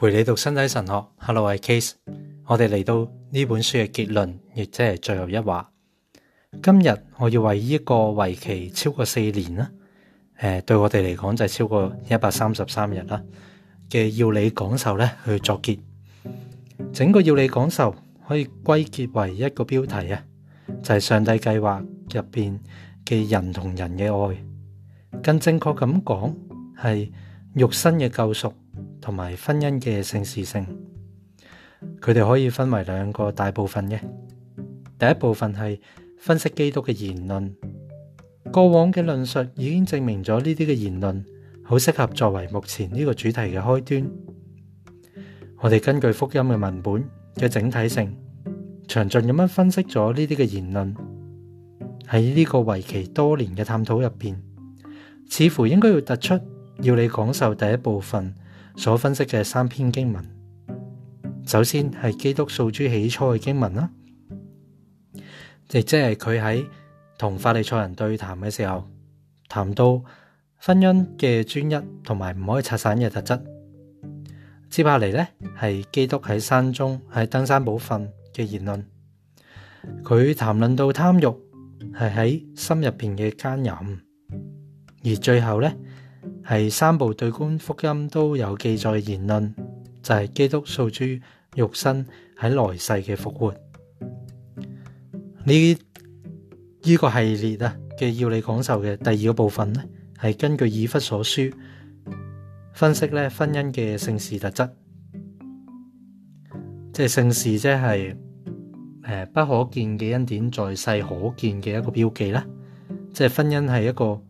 陪你读身体神学 h e l l o 系 Case。我哋嚟到呢本书嘅结论，亦即系最后一话。今日我要为呢一个为期超过四年啦，诶，对我哋嚟讲就系超过一百三十三日啦嘅要你讲授咧去作结。整个要你讲授可以归结为一个标题啊，就系上帝计划入边嘅人同人嘅爱。更正确咁讲，系肉身嘅救赎。同埋婚姻嘅性事性，佢哋可以分为两个大部分嘅。第一部分系分析基督嘅言论，过往嘅论述已经证明咗呢啲嘅言论好适合作为目前呢个主题嘅开端。我哋根据福音嘅文本嘅整体性，详尽咁样分析咗呢啲嘅言论喺呢个为期多年嘅探讨入边，似乎应该要突出要你讲授第一部分。所分析嘅三篇经文，首先系基督诉诸起初嘅经文啦，亦即系佢喺同法利赛人对谈嘅时候，谈到婚姻嘅专一同埋唔可以拆散嘅特质。接下嚟咧系基督喺山中喺登山宝训嘅言论，佢谈论到贪欲系喺心入边嘅奸淫，而最后咧。系三部对观福音都有记载言论，就系基督受诸肉身喺来世嘅复活。呢呢个系列啊嘅要你讲授嘅第二个部分咧，系根据以弗所书分析咧婚姻嘅圣事特质，即系圣事即系诶不可见嘅恩典在世可见嘅一个标记啦，即系婚姻系一个。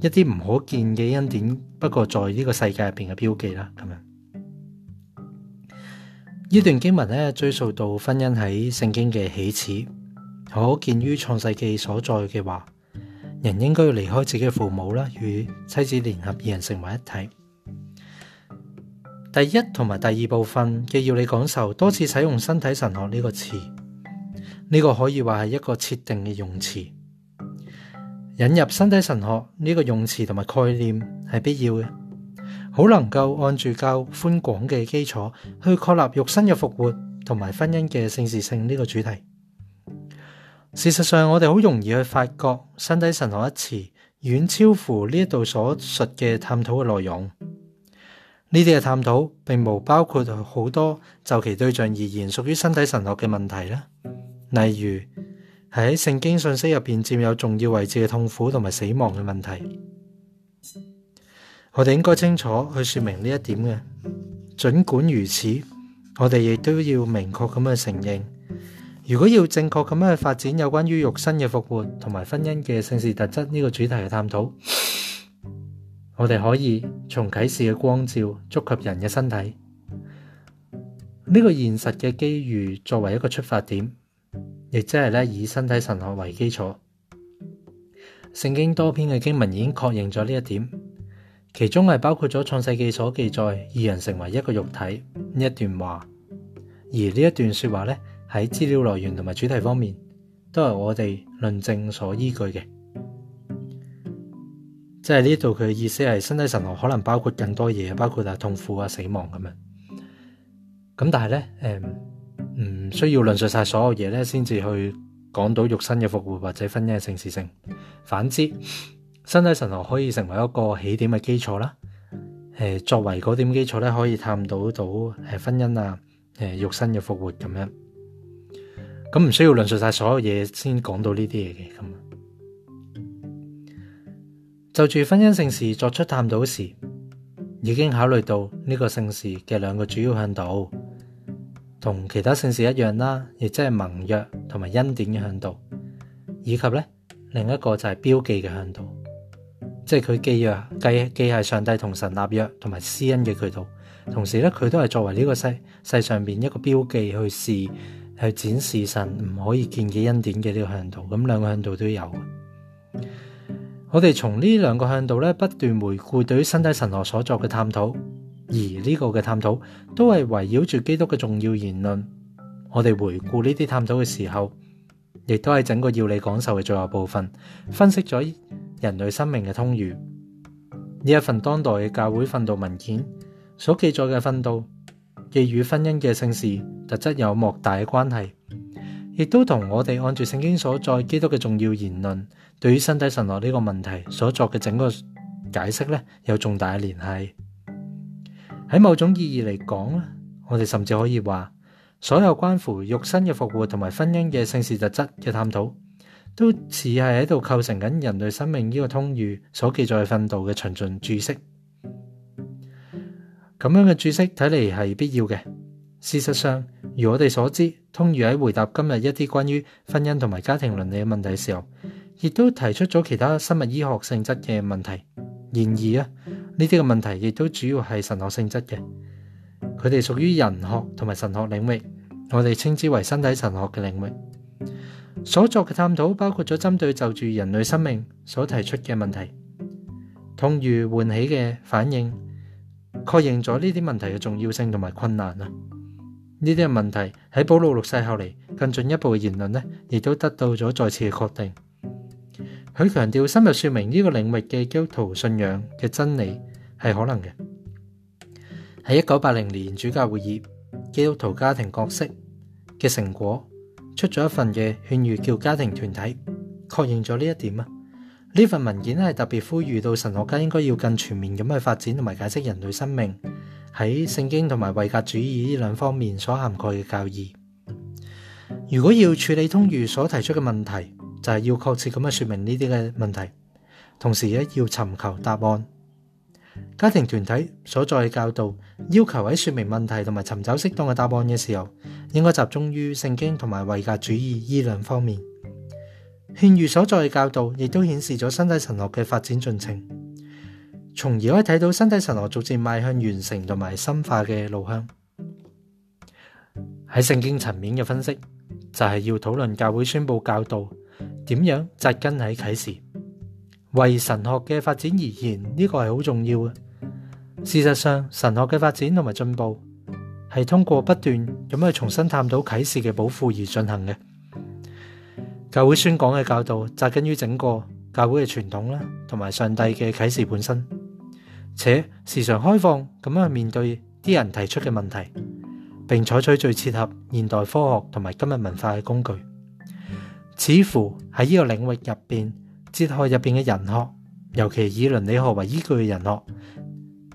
一啲唔可见嘅恩典，不过在呢个世界入边嘅标记啦，咁样。呢段经文咧，追溯到婚姻喺圣经嘅起始，可见于创世纪所在嘅话，人应该要离开自己父母啦，与妻子联合二人成为一体。第一同埋第二部分，既要你讲授多次使用身体神学呢个词，呢个可以话系一个设定嘅用词。引入身体神学呢个用词同埋概念系必要嘅，好能够按住较宽广嘅基础去确立肉身嘅复活同埋婚姻嘅圣事性呢个主题。事实上，我哋好容易去发觉身体神学一词远超乎呢一度所述嘅探讨嘅内容。呢啲嘅探讨并冇包括好多就其对象而言属于身体神学嘅问题啦，例如。喺喺圣经信息入边占有重要位置嘅痛苦同埋死亡嘅问题，我哋应该清楚去说明呢一点嘅。尽管如此，我哋亦都要明确咁去承认，如果要正确咁样去发展有关于肉身嘅复活同埋婚姻嘅圣事特质呢个主题嘅探讨，我哋可以从启示嘅光照触及人嘅身体，呢个现实嘅机遇作为一个出发点。亦即系咧，以身体神学为基础，圣经多篇嘅经文已经确认咗呢一点，其中系包括咗创世纪所记载二人成为一个肉体一段话，而呢一段说话咧喺资料来源同埋主题方面，都系我哋论证所依据嘅，即系呢度佢嘅意思系身体神学可能包括更多嘢，包括啊痛苦啊死亡咁样，咁但系咧，诶。唔需要论述晒所有嘢咧，先至去讲到肉身嘅复活或者婚姻嘅性事性。反之，身体神学可以成为一个起点嘅基础啦。诶，作为嗰点基础咧，可以探讨到诶婚姻啊，诶肉身嘅复活咁样。咁唔需要论述晒所有嘢先讲到呢啲嘢嘅咁。就住婚姻性事作出探讨时，已经考虑到呢个性事嘅两个主要向导。同其他圣事一样啦，亦即系盟约同埋恩典嘅向道，以及咧另一个就系标记嘅向道，即系佢记约记记系上帝同神立约同埋施恩嘅渠道，同时咧佢都系作为呢个世世上边一个标记去示去展示神唔可以见嘅恩典嘅呢个向道，咁两个向道都有。我哋从呢两个向道咧不断回顾对于身体神学所作嘅探讨。而呢个嘅探讨都系围绕住基督嘅重要言论。我哋回顾呢啲探讨嘅时候，亦都系整个要理讲授嘅最后部分，分析咗人类生命嘅通谕。呢一份当代嘅教会训导文件所记载嘅训导，既与婚姻嘅性事特质有莫大嘅关系，亦都同我哋按住圣经所在基督嘅重要言论，对于身体神学呢个问题所作嘅整个解释咧，有重大嘅联系。喺某种意义嚟讲咧，我哋甚至可以话，所有关乎肉身嘅复活同埋婚姻嘅性事特质嘅探讨，都似系喺度构成紧人类生命呢个通谕所记载训导嘅循循注释。咁样嘅注释睇嚟系必要嘅。事实上，如我哋所知，通谕喺回答今日一啲关于婚姻同埋家庭伦理嘅问题嘅时候，亦都提出咗其他生物医学性质嘅问题。然而啊。呢啲嘅问题亦都主要系神学性质嘅，佢哋属于人学同埋神学领域，我哋称之为身体神学嘅领域。所作嘅探讨包括咗针对就住人类生命所提出嘅问题，痛如唤起嘅反应，确认咗呢啲问题嘅重要性同埋困难啊。呢啲嘅问题喺保罗六世后嚟更进一步嘅言论呢，亦都得到咗再次嘅确定。佢强调深入说明呢个领域嘅基督徒信仰嘅真理。系可能嘅。喺一九八零年主教會議《基督徒家庭角色》嘅成果出咗一份嘅勸喻，叫家庭團體確認咗呢一點啊。呢份文件係特別呼籲到神學家應該要更全面咁去發展同埋解釋人類生命喺聖經同埋位格主義呢兩方面所涵蓋嘅教義。如果要處理通儒所提出嘅問題，就係要確切咁去说明呢啲嘅問題，同時咧要尋求答案。家庭团体所在嘅教导要求喺说明问题同埋寻找适当嘅答案嘅时候，应该集中于圣经同埋位格主义依两方面。劝喻所在嘅教导亦都显示咗身体神学嘅发展进程，从而可以睇到身体神学逐渐迈向完成同埋深化嘅路向。喺圣经层面嘅分析就系要讨论教会宣布教导点样扎根喺启示。为神学嘅发展而言，呢个系好重要嘅。事实上，神学嘅发展同埋进步系通过不断咁去重新探讨启示嘅宝库而进行嘅。教会宣讲嘅教导扎根于整个教会嘅传统啦，同埋上帝嘅启示本身，且时常开放咁样去面对啲人提出嘅问题，并采取最切合现代科学同埋今日文化嘅工具。似乎喺呢个领域入边。哲学入边嘅人学，尤其以伦理学为依据嘅人学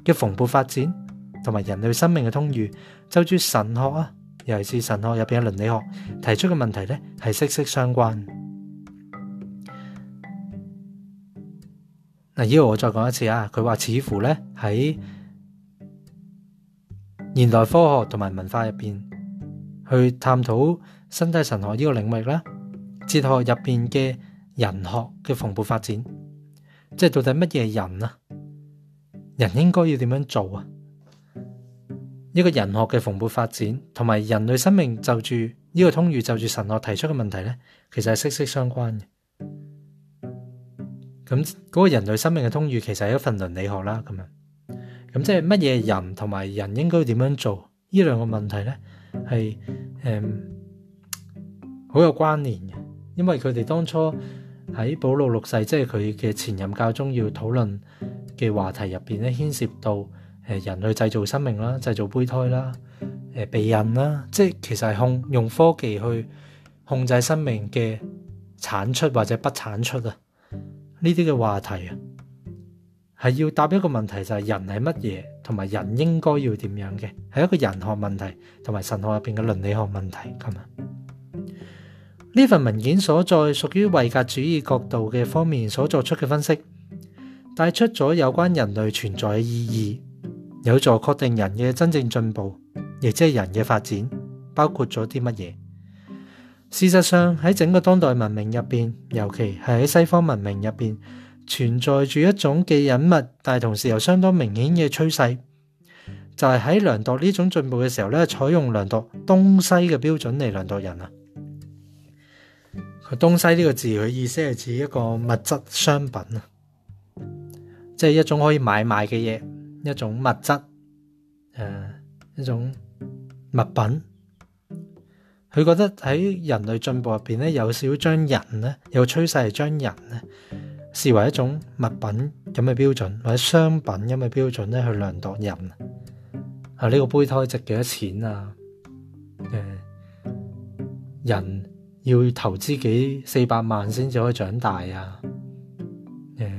嘅蓬勃发展，同埋人类生命嘅通誉，就住神学啊，尤其是神学入边嘅伦理学提出嘅问题咧，系息息相关。嗱，依度我再讲一次啊，佢话似乎咧喺现代科学同埋文化入边去探讨身体神学呢个领域啦，哲学入边嘅。人学嘅蓬勃发展，即系到底乜嘢人啊？人应该要点样做啊？呢个人学嘅蓬勃发展，同埋人类生命就住呢个通谕就住神学提出嘅问题咧，其实系息息相关嘅。咁嗰个人类生命嘅通谕，其实系一份伦理学啦。咁样，咁即系乜嘢人同埋人应该点样做？呢两个问题咧，系诶好有关联嘅，因为佢哋当初。喺保禄六世即系佢嘅前任教宗要讨论嘅话题入边咧，牵涉到诶人类制造生命啦、制造胚胎啦、诶避孕啦，即系其实系控用科技去控制生命嘅产出或者不产出啊。呢啲嘅话题啊，系要答一个问题就系人系乜嘢，同埋人应该要点样嘅，系一个人学问题同埋神学入边嘅伦理学问题咁啊。呢份文件所在属于唯格主义角度嘅方面所作出嘅分析，带出咗有关人类存在嘅意义，有助确定人嘅真正进步，亦即系人嘅发展，包括咗啲乜嘢。事实上喺整个当代文明入边，尤其系喺西方文明入边，存在住一种既隐密但系同时又相当明显嘅趋势，就系喺量度呢种进步嘅时候咧，采用量度东西嘅标准嚟量度人啊。东西呢个字佢意思系指一个物质商品啊，即系一种可以买卖嘅嘢，一种物质，诶，一种物品。佢觉得喺人类进步入边咧，有少将人咧有趋势系将人咧视为一种物品咁嘅标准，或者商品咁嘅标准咧去量度人啊。呢个胚胎值几多钱啊？诶，人。要投資幾四百萬先至可以長大啊！誒，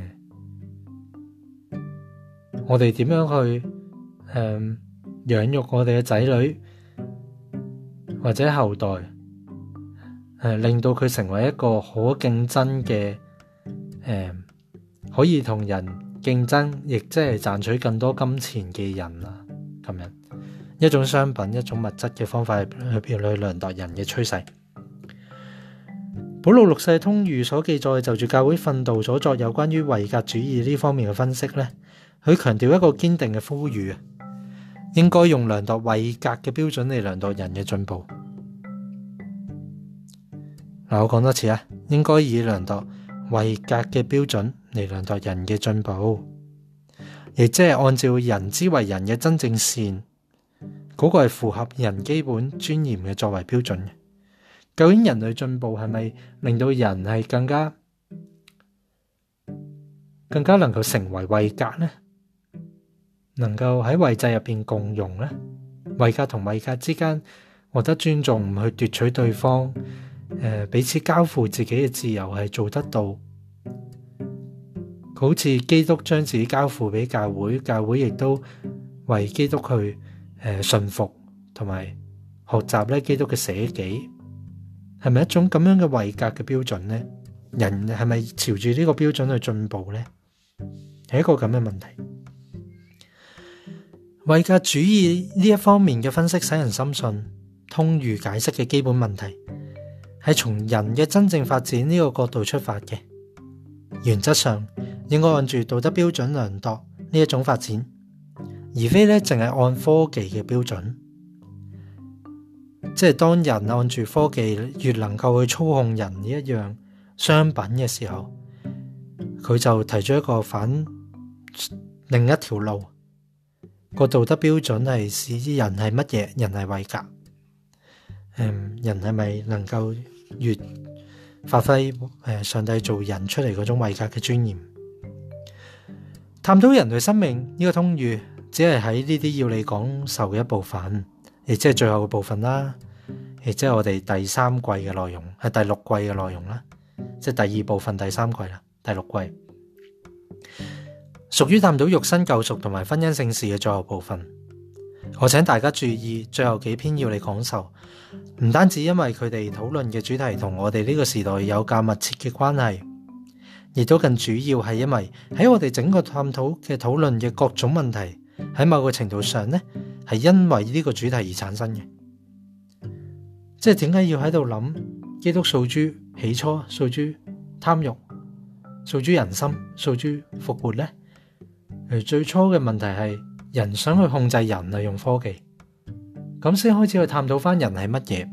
我哋點樣去誒養育我哋嘅仔女或者後代誒，令到佢成為一個可競爭嘅誒，可以同人競爭，亦即係賺取更多金錢嘅人啊。咁样一種商品、一種物質嘅方法去去量度人嘅趨勢。保罗六世通谕所记载就住教会训导所作有关于维格主义呢方面嘅分析呢佢强调一个坚定嘅呼吁啊，应该用量度维格嘅标准嚟量度人嘅进步。嗱，我讲多次啊，应该以量度维格嘅标准嚟量度人嘅进步，亦即系按照人之为人嘅真正善，嗰个系符合人基本尊严嘅作为标准嘅。究竟人类进步系咪令到人系更加更加能够成为卫格呢？能够喺位制入边共融呢？卫格同卫格之间获得尊重，唔去夺取对方诶，彼此交付自己嘅自由系做得到。好似基督将自己交付俾教会，教会亦都为基督去诶服同埋学习咧，基督嘅舍己。系咪一种咁样嘅维格嘅标准呢？人系咪朝住呢个标准去进步呢？系一个咁嘅问题。维格主义呢一方面嘅分析，使人深信通儒解释嘅基本问题系从人嘅真正发展呢个角度出发嘅。原则上应该按住道德标准量度呢一种发展，而非咧净系按科技嘅标准。即係當人按住科技越能夠去操控人呢一樣商品嘅時候，佢就提出一個反另一條路，個道德標準係使啲人係乜嘢？人係伟格，嗯，人係咪能夠越發揮誒上帝做人出嚟嗰種偉格嘅尊嚴？探討人類生命呢個通誉，只係喺呢啲要你講授嘅一部分。亦即系最後嘅部分啦，亦即系我哋第三季嘅內容，係第六季嘅內容啦，即係第二部分第三季啦，第六季屬於探討肉身救赎同埋婚姻圣事嘅最後部分。我請大家注意，最後幾篇要你講授，唔單止因為佢哋討論嘅主題同我哋呢個時代有較密切嘅關係，亦都更主要係因為喺我哋整個探討嘅討論嘅各種問題喺某個程度上呢？系因为呢个主题而产生嘅，即系点解要喺度谂基督诉诸起初诉诸贪欲诉诸人心诉诸复活咧？诶，最初嘅问题系人想去控制人啊，用科技咁先开始去探讨翻人系乜嘢，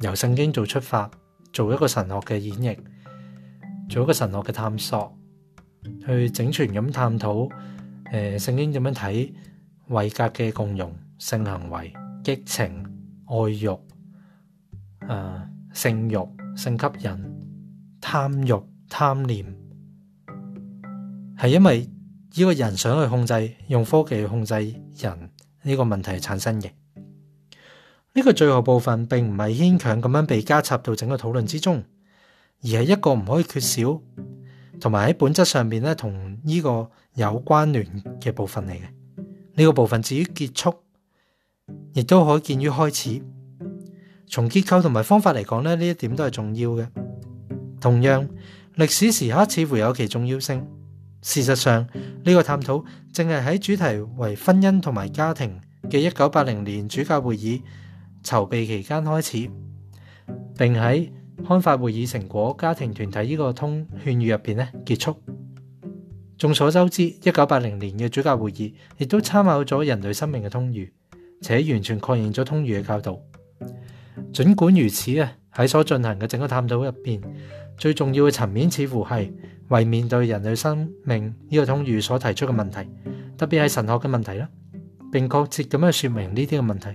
由圣经做出发，做一个神学嘅演绎，做一个神学嘅探索，去整全咁探讨诶，圣经点样睇？伟格嘅共用性行为、激情、爱欲、诶性欲、性吸引、贪欲、贪念，系因为呢个人想去控制，用科技去控制人呢个问题产生嘅。呢个最后部分并唔系牵强咁样被加插到整个讨论之中，而系一个唔可以缺少，同埋喺本质上面咧同呢个有关联嘅部分嚟嘅。呢個部分至於結束，亦都可见見於開始。從結構同埋方法嚟講咧，呢一點都係重要嘅。同樣，歷史時刻似乎有其重要性。事實上，呢個探討正係喺主題為婚姻同埋家庭嘅一九八零年主教會議籌備期間開始，並喺刊發會議成果家庭團體呢個通劝語入边咧結束。众所周知，一九八零年嘅主教会议亦都参考咗人类生命嘅通谕，且完全确认咗通谕嘅教导。尽管如此啊，喺所进行嘅整个探讨入边，最重要嘅层面似乎系为面对人类生命呢个通谕所提出嘅问题，特别系神学嘅问题啦，并确切咁样说明呢啲嘅问题，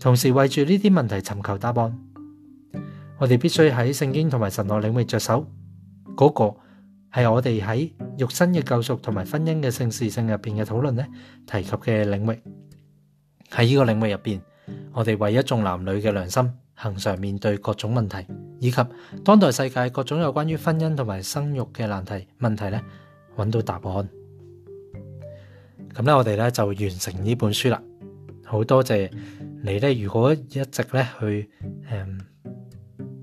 同时为住呢啲问题寻求答案。我哋必须喺圣经同埋神学领域着手嗰个。系我哋喺肉身嘅救赎同埋婚姻嘅性事性入边嘅讨论咧，提及嘅领域，喺呢个领域入边，我哋为一众男女嘅良心，恒常面对各种问题，以及当代世界各种有关于婚姻同埋生育嘅难题问题咧，揾到答案。咁咧，我哋咧就完成呢本书啦，好多谢你咧，如果一直咧去诶。